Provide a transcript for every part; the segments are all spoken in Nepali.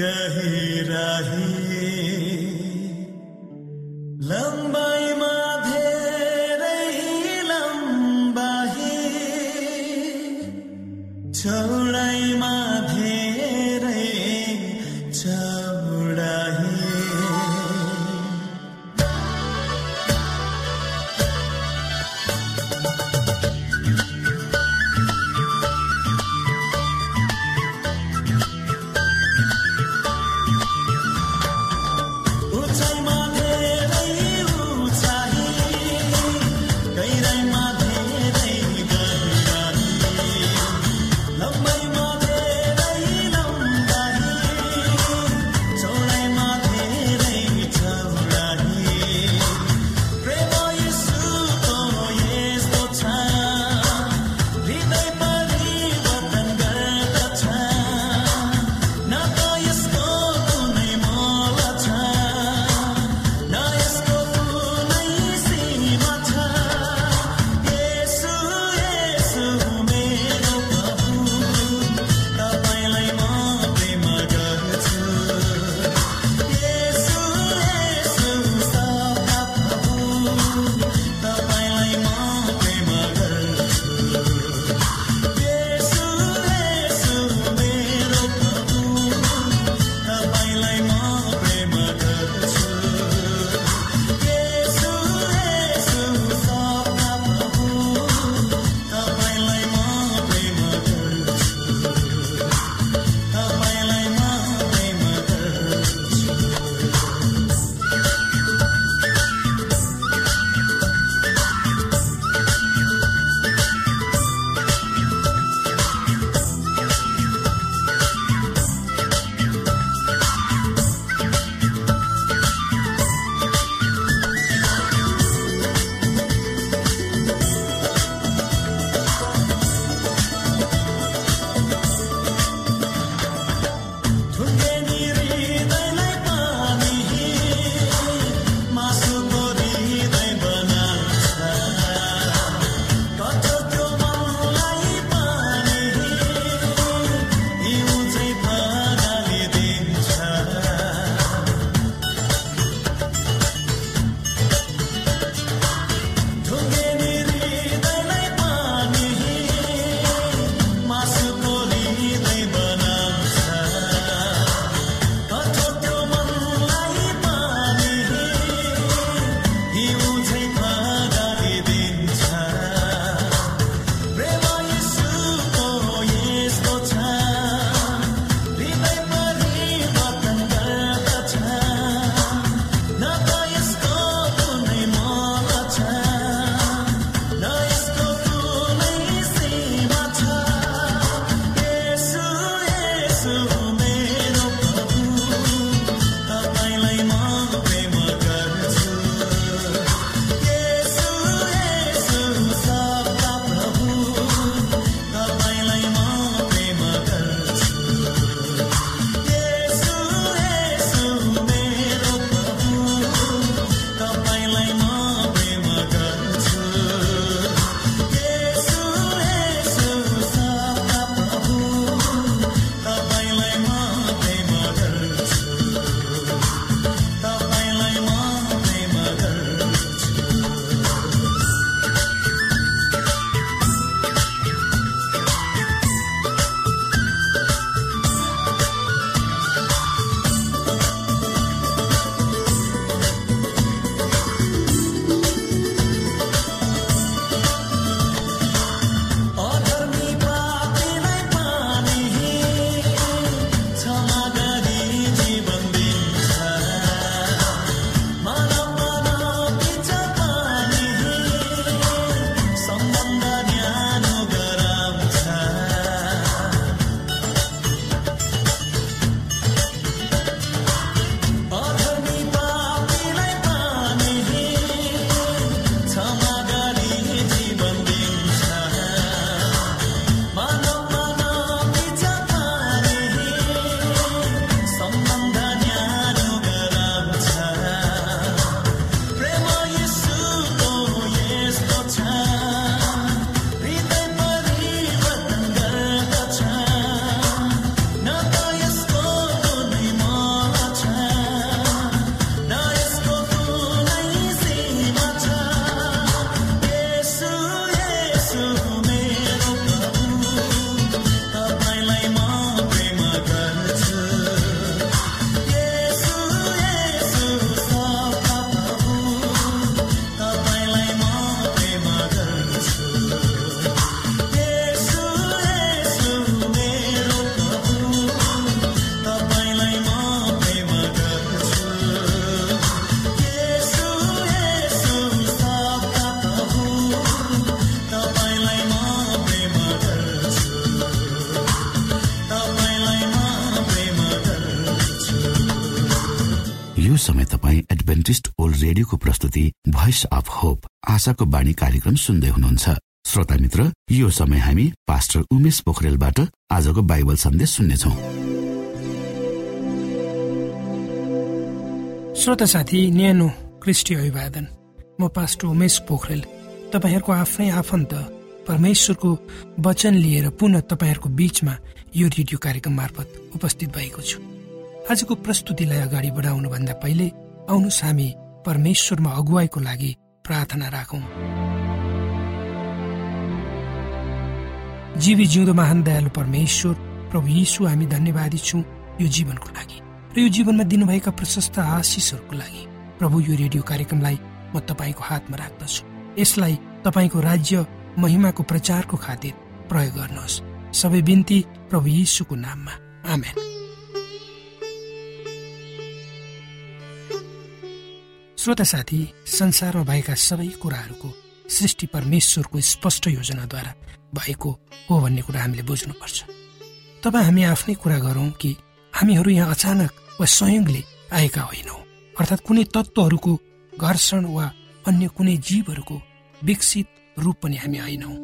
गहिराही लम्बाइमा आशाको बाणी कार्यक्रम सुन्दै हुनुहुन्छ। श्रोता मित्र यो समय हामी पास्टर उमेश पोखरेलबाट आजको बाइबल सन्देश सुन्नेछौ। श्रोता साथी न्यानो क्रिस्टी अभिवादन। म पास्टर उमेश पोखरेल। तपाईँहरूको आफ्नै आफन्त परमेश्वरको वचन लिएर पुनः तपाईँहरूको बीचमा यो रेडियो कार्यक्रम मार्फत उपस्थित भएको छु। आजको प्रस्तुतिलाई अगाडि बढाउनुभन्दा पहिले आउनुहोस् हामी परमेश्वरमा अगुवाईको लागि प्रार्थना राखौं। जीवी जिउँदो महान दयालु परमेश्वर प्रभु यीशु हामी धन्यवादी छौँ यो जीवनको लागि र यो जीवनमा दिनुभएका प्रशस्त आशिषहरूको लागि। प्रभु यो रेडियो कार्यक्रमलाई म तपाईँको हातमा राख्दछु। यसलाई तपाईँको राज्य महिमाको प्रचारको खातिर प्रयोग गर्नुहोस्। सबै बिन्ती प्रभु यीशुको नाममा। आमेन। श्रोता साथी संसारमा भएका सबै कुराहरूको सृष्टि परमेश्वरको स्पष्ट योजनाद्वारा भएको हो भन्ने कुरा हामीले बुझ्नुपर्छ। तपाईँ हामी आफ्नै कुरा गरौँ कि हामीहरू यहाँ अचानक वा संयोगले आएका होइनौँ। अर्थात् कुनै तत्त्वहरूको घर्षण वा अन्य कुनै जीवहरूको विकसित रूप पनि हामी होइनौँ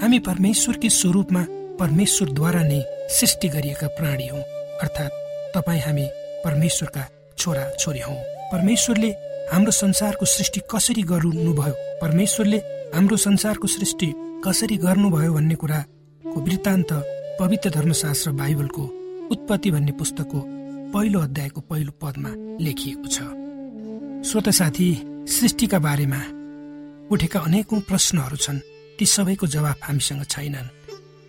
हामी परमेश्वरकै स्वरूपमा परमेश्वरद्वारा नै सृष्टि गरिएका प्राणी हौ। अर्थात् तपाईँ हामी परमेश्वरका छोरा छोरी हौ। परमेश्वरले हाम्रो संसारको सृष्टि कसरी गर्नुभयो? परमेश्वरले हाम्रो संसारको सृष्टि कसरी गर्नुभयो भन्ने कुराको वृत्तान्त पवित्र धर्मशास्त्र बाइबलको उत्पत्ति भन्ने पुस्तकको पहिलो अध्यायको पहिलो पदमा लेखिएको छ। श्रोत साथी सृष्टिका बारेमा उठेका अनेकौं प्रश्नहरू छन्। ती सबैको जवाब हामीसँग छैनन्।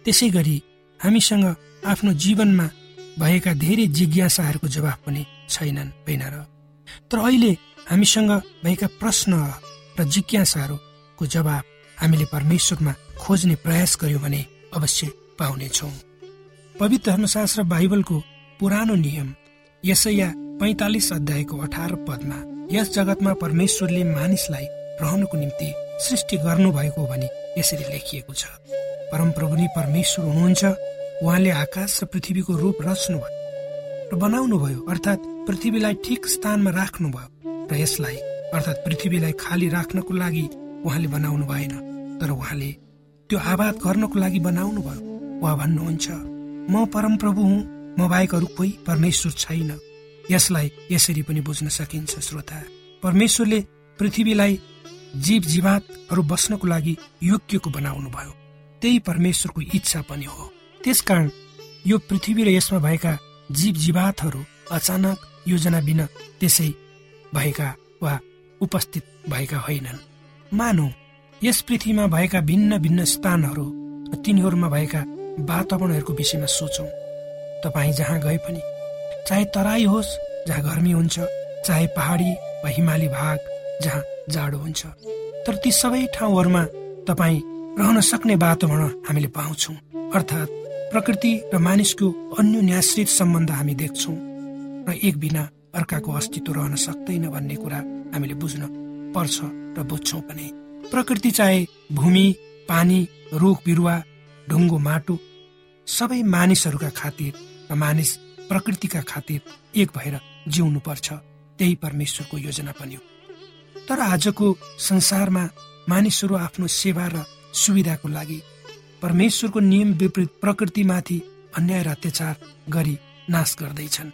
त्यसै गरी हामीसँग आफ्नो जीवनमा भएका धेरै जिज्ञासाहरूको जवाब पनि छैनन् होइन र? तर अहिले हामीसँग भएका प्रश्न र जिज्ञासाहरूको जवाब हामीले परमेश्वरमा खोज्ने प्रयास गर्यौँ भने अवश्य पाउनेछौँ। पवित्र धर्मशास्त्र बाइबलको पुरानो नियम यसैया पैतालिस अध्यायको अठार पदमा यस जगतमा परमेश्वरले मानिसलाई रहनको निम्ति सृष्टि गर्नुभएको भनी यसरी लेखिएको छ। परमप्रभु नै परमेश्वर हुनुहुन्छ उहाँले आकाश र पृथ्वीको रूप रच्नुभयो र बनाउनुभयो अर्थात् पृथ्वीलाई ठिक स्थानमा राख्नुभयो। र यसलाई अर्थात् पृथ्वीलाई खाली राख्नको लागि उहाँले बनाउनु भएन तर उहाँले त्यो आबाद गर्नको लागि बनाउनु भयो उहाँ भन्नुहुन्छ म परमप्रभु हुँ म बाहेक अरू कोही परमेश्वर छैन। यसलाई यसरी पनि बुझ्न सकिन्छ श्रोता। परमेश्वरले पृथ्वीलाई जीव जीवातहरू बस्नको लागि योग्यको बनाउनु भयो त्यही परमेश्वरको इच्छा पनि हो। त्यसकारण यो पृथ्वी र यसमा भएका जीव जीवातहरू अचानक योजना बिना त्यसै भएका वा उपस्थित भएका होइनन्। मानौ यस पृथ्वीमा भएका भिन्न भिन्न स्थानहरू र तिनीहरूमा भएका वातावरणहरूको विषयमा सोचौँ। तपाईँ जहाँ गए पनि चाहे तराई होस् जहाँ गर्मी हुन्छ चाहे पहाडी वा हिमाली भाग जहाँ जाडो हुन्छ तर ती सबै ठाउँहरूमा तपाईँ रहन सक्ने वातावरण हामीले पाउँछौँ। अर्थात् प्रकृति र मानिसको अन्य न्याश्रित सम्बन्ध हामी देख्छौँ। र एक बिना अर्काको अस्तित्व रहन सक्दैन भन्ने कुरा हामीले बुझ्न पर्छ र बुझ्छौँ पनि। प्रकृति चाहे भूमि पानी रुख बिरुवा ढुङ्गो माटो सबै मानिसहरूका खातिर र मानिस प्रकृतिका खातिर एक भएर जिउनु पर्छ। त्यही परमेश्वरको योजना पनि हो। तर आजको संसारमा मानिसहरू आफ्नो सेवा र सुविधाको लागि परमेश्वरको नियम विपरीत प्रकृतिमाथि अन्याय र अत्याचार गरी नाश गर्दैछन्।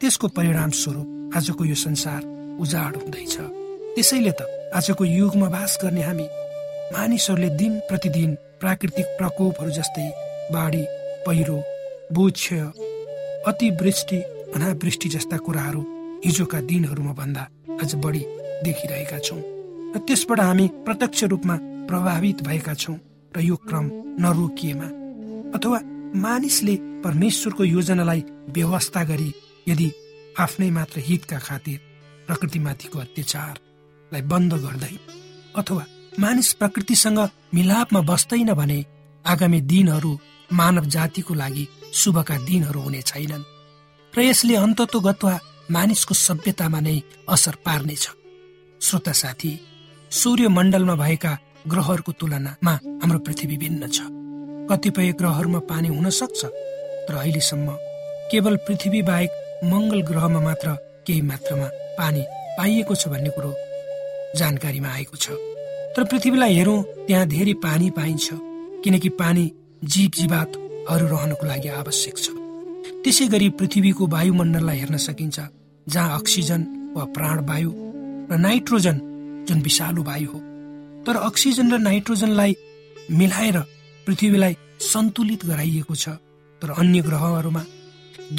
त्यसको परिणाम स्वरूप आजको यो संसार उजाड हुँदैछ। त्यसैले त आजको युगमा बास गर्ने हामी मानिसहरूले दिन प्रतिदिन प्राकृतिक प्रकोपहरू जस्तै बाढी पहिरो भूक्षय अतिवृष्टि अनावृष्टि जस्ता कुराहरू हिजोका दिनहरूमा भन्दा अझ बढी देखिरहेका छौँ र त्यसबाट हामी प्रत्यक्ष रूपमा प्रभावित भएका छौँ र यो क्रम नरोकिएमा अथवा मानिसले परमेश्वरको योजनालाई व्यवस्था गरी यदि आफ्नै मात्र हितका खातिर प्रकृतिमाथिको अत्याचारलाई बन्द गर्दै अथवा मानिस प्रकृतिसँग मिलापमा बस्दैन भने आगामी दिनहरू मानव जातिको लागि शुभका दिनहरू हुने छैनन् र यसले अन्तत्वगत्वा मानिसको सभ्यतामा नै असर पार्नेछ। श्रोता साथी सूर्य मण्डलमा भएका ग्रहहरूको तुलनामा हाम्रो पृथ्वी भिन्न छ। कतिपय ग्रहहरूमा पानी हुन सक्छ तर अहिलेसम्म केवल पृथ्वी बाहेक मङ्गल ग्रहमा मात्र केही मात्रामा पानी पाइएको छ भन्ने कुरो जानकारीमा आएको छ। तर पृथ्वीलाई हेरौँ त्यहाँ धेरै पानी पाइन्छ किनकि पानी जीव जीवातहरू रहनको लागि आवश्यक छ। त्यसै गरी पृथ्वीको वायुमण्डललाई हेर्न सकिन्छ जहाँ अक्सिजन वा प्राणवायु र नाइट्रोजन जुन विषालु वायु हो। तर अक्सिजन र नाइट्रोजनलाई मिलाएर पृथ्वीलाई सन्तुलित गराइएको छ। तर अन्य ग्रहहरूमा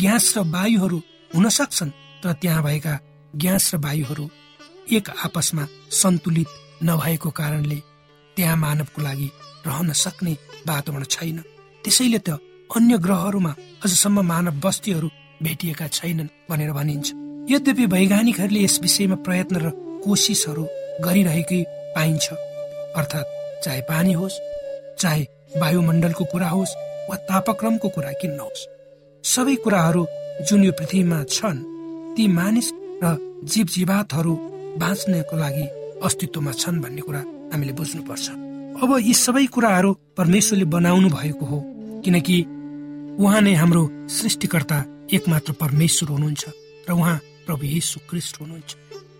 ग्यास र वायुहरू हुन सक्छन् तर त्यहाँ भएका ग्यास र वायुहरू एक आपसमा सन्तुलित नभएको कारणले त्यहाँ मानवको लागि रहन सक्ने वातावरण छैन। त्यसैले त अन्य ग्रहहरूमा अझसम्म मानव बस्तीहरू भेटिएका छैनन् भनेर भनिन्छ। यद्यपि वैज्ञानिकहरूले यस विषयमा प्रयत्न र कोसिसहरू गरिरहेकै पाइन्छ। अर्थात् चाहे पानी होस् चाहे वायुमण्डलको कुरा होस् वा तापक्रमको कुरा किन नहोस् सबै कुराहरू जुन यो पृथ्वीमा छन् ती मानिस र जीव जीवातहरू बाँच्नको लागि अस्तित्वमा छन् भन्ने कुरा हामीले बुझ्नुपर्छ। अब यी सबै कुराहरू परमेश्वरले बनाउनु भएको हो किनकि उहाँ नै हाम्रो सृष्टिकर्ता एकमात्र परमेश्वर हुनुहुन्छ र उहाँ प्रभु येशु क्रिस्ट हुनुहुन्छ।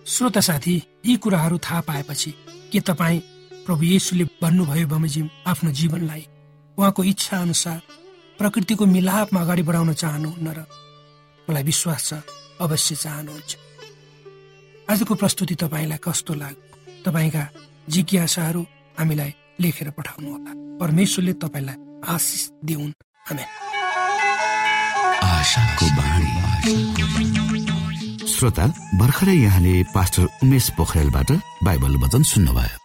श्रोता साथी यी कुराहरू थाहा पाएपछि के तपाईँ प्रभु येशुले भन्नुभयो बमोजिम आफ्नो जीवनलाई उहाँको इच्छा अनुसार प्रकृतिको मिलापमा अगाडि बढाउन चाहनुहुन्न र मलाई विश्वास छ अवश्य चाहनुहुन्छ। आजको प्रस्तुति तपाईँलाई कस्तो लाग्यो तपाईँका जिज्ञासाहरू हामीलाई लेखेर पठाउनु होला। परमेश्वरले तपाईँलाई आशिष दिउन्। श्रोता भर्खरै यहाँले पास्टर उमेश पोखरेलबाट बाइबल वचन सुन्नुभयो।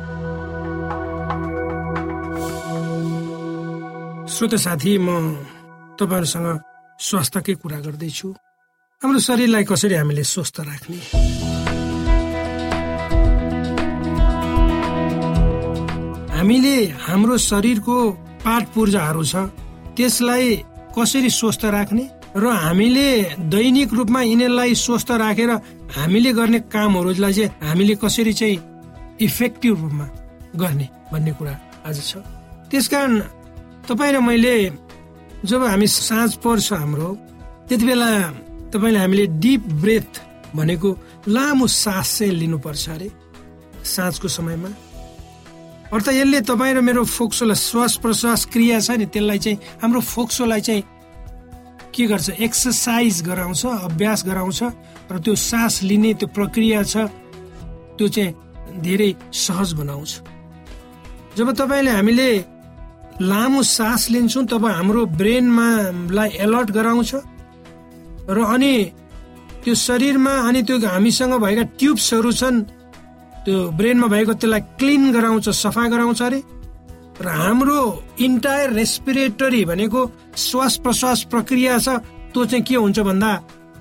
श्रोत साथी म तपाईँहरूसँग स्वास्थ्यकै कुरा गर्दैछु। हाम्रो शरीरलाई कसरी हामीले स्वस्थ राख्ने? हामीले हाम्रो शरीरको पाठ पूर्जाहरू छ त्यसलाई कसरी स्वस्थ राख्ने र हामीले दैनिक रूपमा यिनीहरूलाई स्वस्थ राखेर हामीले गर्ने कामहरूलाई चाहिँ हामीले कसरी चाहिँ इफेक्टिभ रूपमा गर्ने भन्ने कुरा आज छ। त्यसकारण तपाईँ र मैले जब हामी साँझ पर्छ हाम्रो त्यति बेला तपाईँले हामीले डिप ब्रेथ भनेको लामो सास चाहिँ लिनुपर्छ अरे साँझको समयमा। अर्थात् यसले तपाईँ र मेरो फोक्सोलाई श्वास प्रश्वास क्रिया छ नि त्यसलाई चाहिँ हाम्रो फोक्सोलाई चाहिँ के गर्छ? एक्सर्साइज गराउँछ अभ्यास गराउँछ र त्यो सास लिने त्यो प्रक्रिया छ त्यो चाहिँ धेरै सहज बनाउँछ। जब तपाईँले हामीले लामो सास लिन्छौँ तब हाम्रो ब्रेनमा लाई एलर्ट गराउँछ। र अनि त्यो शरीरमा अनि त्यो हामीसँग भएका ट्युब्सहरू छन् त्यो ब्रेनमा भएको त्यसलाई क्लिन गराउँछ सफा गराउँछ अरे। र हाम्रो इन्टायर रेस्पिरेटरी भनेको श्वास प्रश्वास प्रक्रिया छ त्यो चाहिँ के हुन्छ भन्दा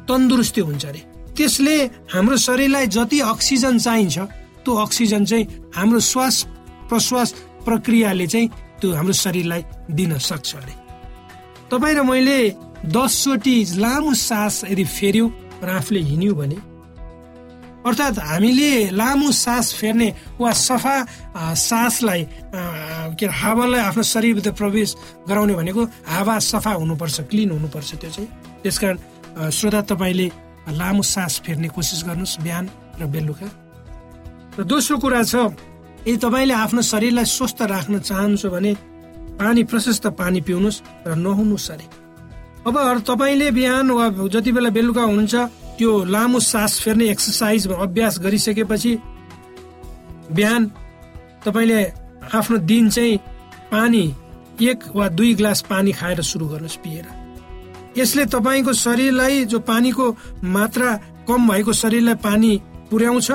तन्दुरुस्ती हुन्छ अरे। त्यसले हाम्रो शरीरलाई जति अक्सिजन चाहिन्छ त्यो अक्सिजन चाहिँ हाम्रो श्वास प्रश्वास प्रक्रियाले चाहिँ त्यो हाम्रो शरीरलाई दिन सक्छ अरे। तपाईँ र मैले दसचोटि लामो सास यदि फेर्यो र आफूले हिँड्यो भने? अर्थात् हामीले लामो सास फेर्ने वा सफा सासलाई के अरे हावालाई आफ्नो शरीरभित्र प्रवेश गराउने भनेको हावा सफा हुनुपर्छ क्लिन हुनुपर्छ त्यो चाहिँ। त्यसकारण अ, श्रोता तपाईँले लामो सास फेर्ने कोसिस गर्नुहोस् बिहान र बेलुका। र दोस्रो कुरा छ यदि तपाईँले आफ्नो शरीरलाई स्वस्थ राख्न चाहनुहुन्छ भने पानी प्रशस्त पानी पिउनुहोस् र नहुनुहोस् अरे अब तपाईँले बिहान वा जति बेला बेलुका हुनुहुन्छ त्यो लामो सास फेर्ने एक्सर्साइज अभ्यास गरिसकेपछि बिहान तपाईँले आफ्नो दिन चाहिँ पानी एक वा दुई ग्लास पानी खाएर सुरु गर्नुहोस् पिएर। यसले तपाईँको शरीरलाई जो पानीको मात्रा कम भएको शरीरलाई पानी पुर्याउँछ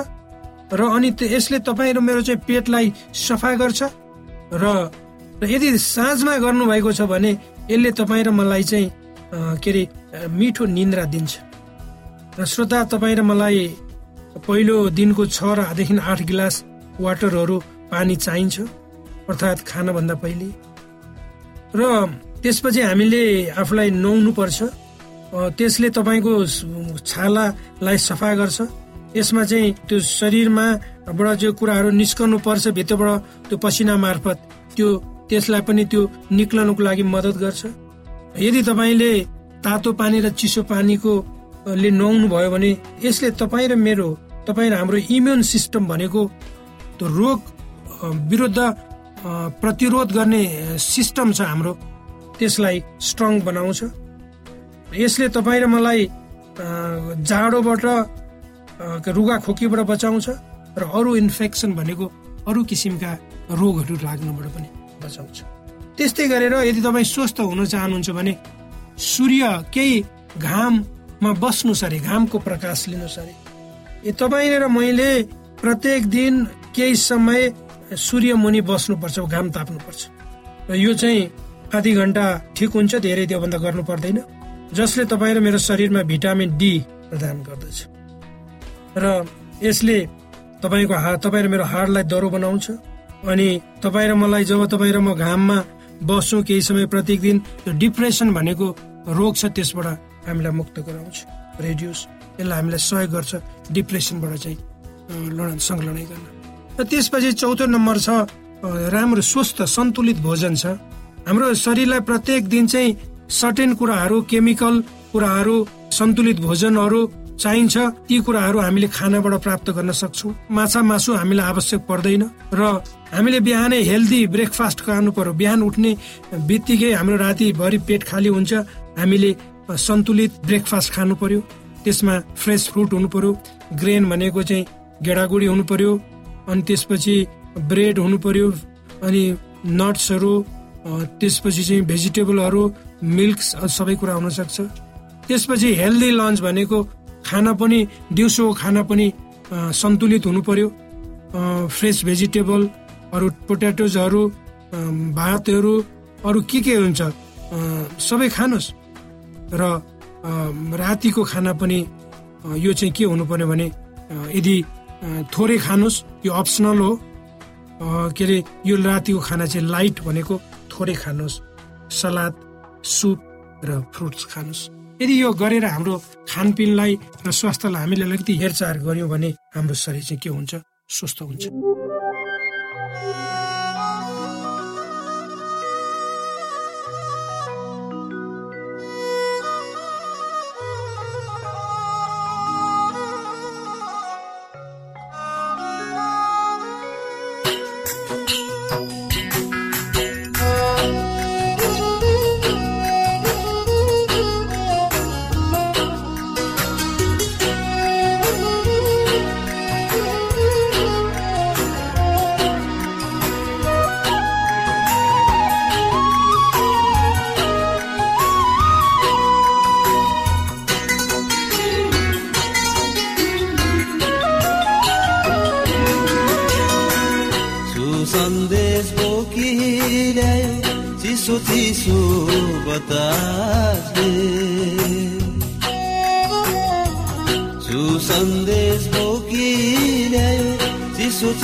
र अनि यसले तपाईँ र मेरो चाहिँ पेटलाई सफा गर्छ। र र यदि साँझमा गर्नुभएको छ भने यसले तपाईँ र मलाई चाहिँ के अरे मिठो निन्द्रा दिन्छ। र श्रोता तपाईँ र मलाई पहिलो दिनको छ रदेखि आठ गिलास वाटरहरू पानी चाहिन्छ अर्थात् खानभन्दा पहिले। र त्यसपछि हामीले आफूलाई नुहाउनु पर्छ अ, त्यसले तपाईँको छालालाई सफा गर्छ। यसमा चाहिँ त्यो शरीरमा बाट जो कुराहरू निस्कनु पर्छ भित्रबाट त्यो पसिना मार्फत त्यो त्यसलाई पनि त्यो निक्लनको लागि मद्दत गर्छ। यदि तपाईँले तातो पानी र चिसो पानीको ले नुहाउनु भयो भने यसले तपाईँ र मेरो तपाईँ र हाम्रो इम्युन सिस्टम भनेको त्यो रोग विरुद्ध प्रतिरोध गर्ने सिस्टम छ हाम्रो। त्यसलाई स्ट्रङ बनाउँछ। यसले तपाईँ र मलाई जाडोबाट रुगा खोकीबाट बचाउँछ र अरू इन्फेक्सन भनेको अरू किसिमका रोगहरू लाग्नबाट पनि बचाउँछ। त्यस्तै गरेर यदि तपाईँ स्वस्थ हुन चाहनुहुन्छ भने सूर्य केही घाममा बस्नुहोस् अरे घामको प्रकाश लिनुहोस् अरे ए तपाईँ र मैले प्रत्येक दिन केही समय सूर्य मुनि बस्नुपर्छ घाम ताप्नुपर्छ। र यो चाहिँ आधी घन्टा ठिक हुन्छ धेरै त्योभन्दा गर्नु पर्दैन जसले तपाईँ र मेरो शरीरमा भिटामिन डी प्रदान गर्दछ। र यसले तपाईँको हात तपाईँ र मेरो हाडलाई दह्रो बनाउँछ। अनि तपाईँ र मलाई जब तपाईँ र म घाममा बस्छौँ केही समय प्रत्येक दिन त्यो डिप्रेसन भनेको रोग छ त्यसबाट हामीलाई मुक्त गराउँछ। रेडियोस यसलाई हामीलाई सहयोग गर्छ डिप्रेसनबाट चाहिँ लड संलग्न गर्न। र त्यसपछि चौथो नम्बर छ राम्रो स्वस्थ सन्तुलित भोजन छ। हाम्रो शरीरलाई प्रत्येक दिन चाहिँ सर्टेन कुराहरू केमिकल कुराहरू सन्तुलित भोजनहरू चाहिन्छ ती कुराहरू हामीले खानाबाट प्राप्त गर्न सक्छौँ। माछा मासु हामीलाई आवश्यक पर्दैन र हामीले बिहानै हेल्दी ब्रेकफास्ट खानु पर्यो। बिहान उठ्ने बित्तिकै हाम्रो रातिभरि पेट खाली हुन्छ। हामीले सन्तुलित ब्रेकफास्ट खानु पर्यो। त्यसमा फ्रेस फ्रुट हुनु पर्यो। ग्रेन भनेको चाहिँ गेडागुडी हुनु पर्यो। अनि त्यसपछि ब्रेड हुनु पर्यो। अनि नट्सहरू त्यसपछि चाहिँ भेजिटेबलहरू मिल्क सबै कुरा हुन सक्छ। त्यसपछि हेल्दी लन्च भनेको खाना पनि दिउँसोको खाना पनि सन्तुलित हुनु पर्यो। फ्रेस भेजिटेबल अरू पोट्याटोजहरू भातहरू अरू के के हुन्छ सबै खानुहोस्। र रातिको खाना पनि यो चाहिँ के हुनु पर्यो भने यदि थोरै खानुहोस् यो अप्सनल हो। के अरे यो रातिको खाना चाहिँ लाइट भनेको थोरै खानुहोस्। सलाद सुप र फ्रुट्स खानुहोस्। यदि यो गरेर हाम्रो खानपिनलाई र स्वास्थ्यलाई हामीले अलिकति हेरचाह गऱ्यौँ भने हाम्रो शरीर चाहिँ के हुन्छ? स्वस्थ हुन्छ।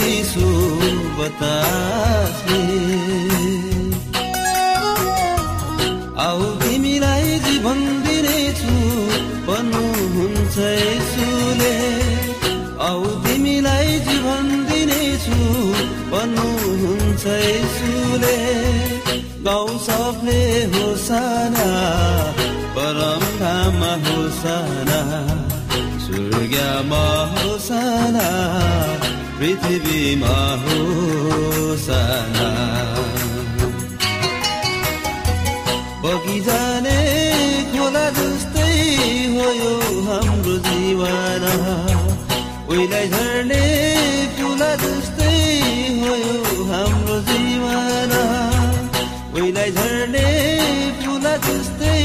चिसो बतासले आउ तिमीलाई जीवन दिनेछु भन्नु हुन्छ यसुले आउ तिमीलाई जीवन दिनेछु भन्नु हुन्छ यसुले गाउँ सबले हो साना परम धाममा हो साना स्वर्गमा हो साना पृथ्वीमा होसाना बगिजाने खोला जस्तै हो यो हाम्रो जीवन। उहिलाई झर्ने फुला जस्तै हो यो हाम्रो जीवन। उहिलाई झर्ने फुला जस्तै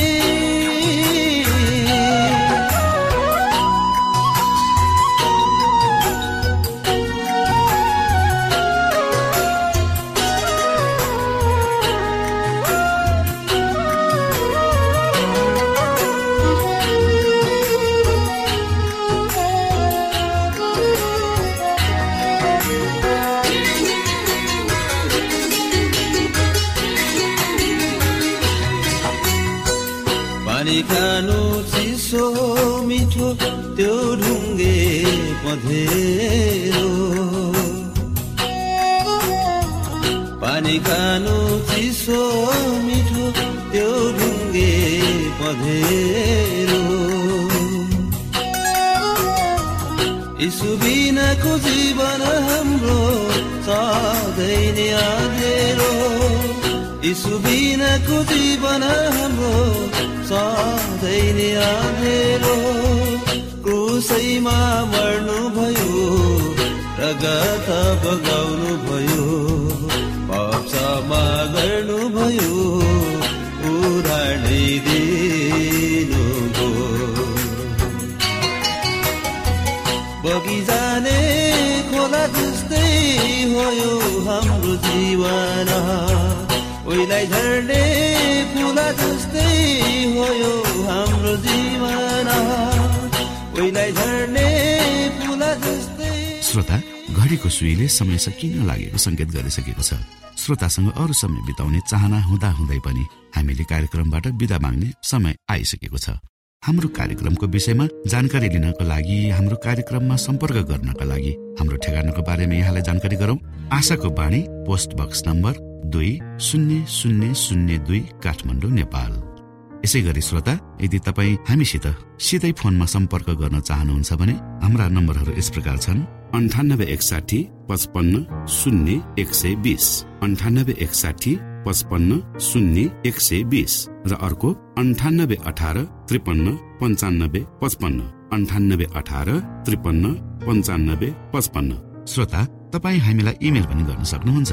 यीशु बिनाको जीवन हाम्रो सधैँ नै क्रुसैमा मर्नु भयो रगत बगाउनु भयो पाप गर्नु भयो उडानै दिनुभयो। बगिजाने खोला जस्तै हो हाम्रो जीवन। उहिलाई झर्ने फुला जस्तै हो यो हाम्रो जीवन। उहिलाई झर्ने फुला जस्तै। श्रोता घडीको सुईले समय सकिन लागेको संकेत गरिसकेको छ। श्रोतासँग अरू समय बिताउने चाहना हुँदा हुँदै पनि हामीले कार्यक्रमबाट विदा माग्ने समय आइसकेको छ। हाम्रो कार्यक्रमको विषयमा जानकारी लिनको लागि हाम्रो कार्यक्रममा सम्पर्क गर्नका लागि हाम्रो ठेगानाको बारेमा यहाँलाई जानकारी गरौँ। आशाको बाणी पोस्ट बक्स नम्बर दुई शून्य शून्य शून्य दुई काठमाडौँ नेपाल। यसै गरी श्रोता यदि तपाईँ हामीसित सिधै फोनमा सम्पर्क गर्न चाहनुहुन्छ भने हाम्रा नम्बरहरू यस प्रकार छन्। अन्ठानब्बे एकसाठी पचपन्न शून्य एक सय बिस। अन्ठानब्बे एकसाठी पचपन्न शून्य एक सय बिस। र अर्को अन्ठानब्बे अठार त्रिपन्न पन्चानब्बे पचपन्न। अन्ठानब्बे अठार त्रिपन्न पन्चानब्बे पचपन्न। श्रोता तपाईँ हामीलाई इमेल पनि गर्न सक्नुहुन्छ।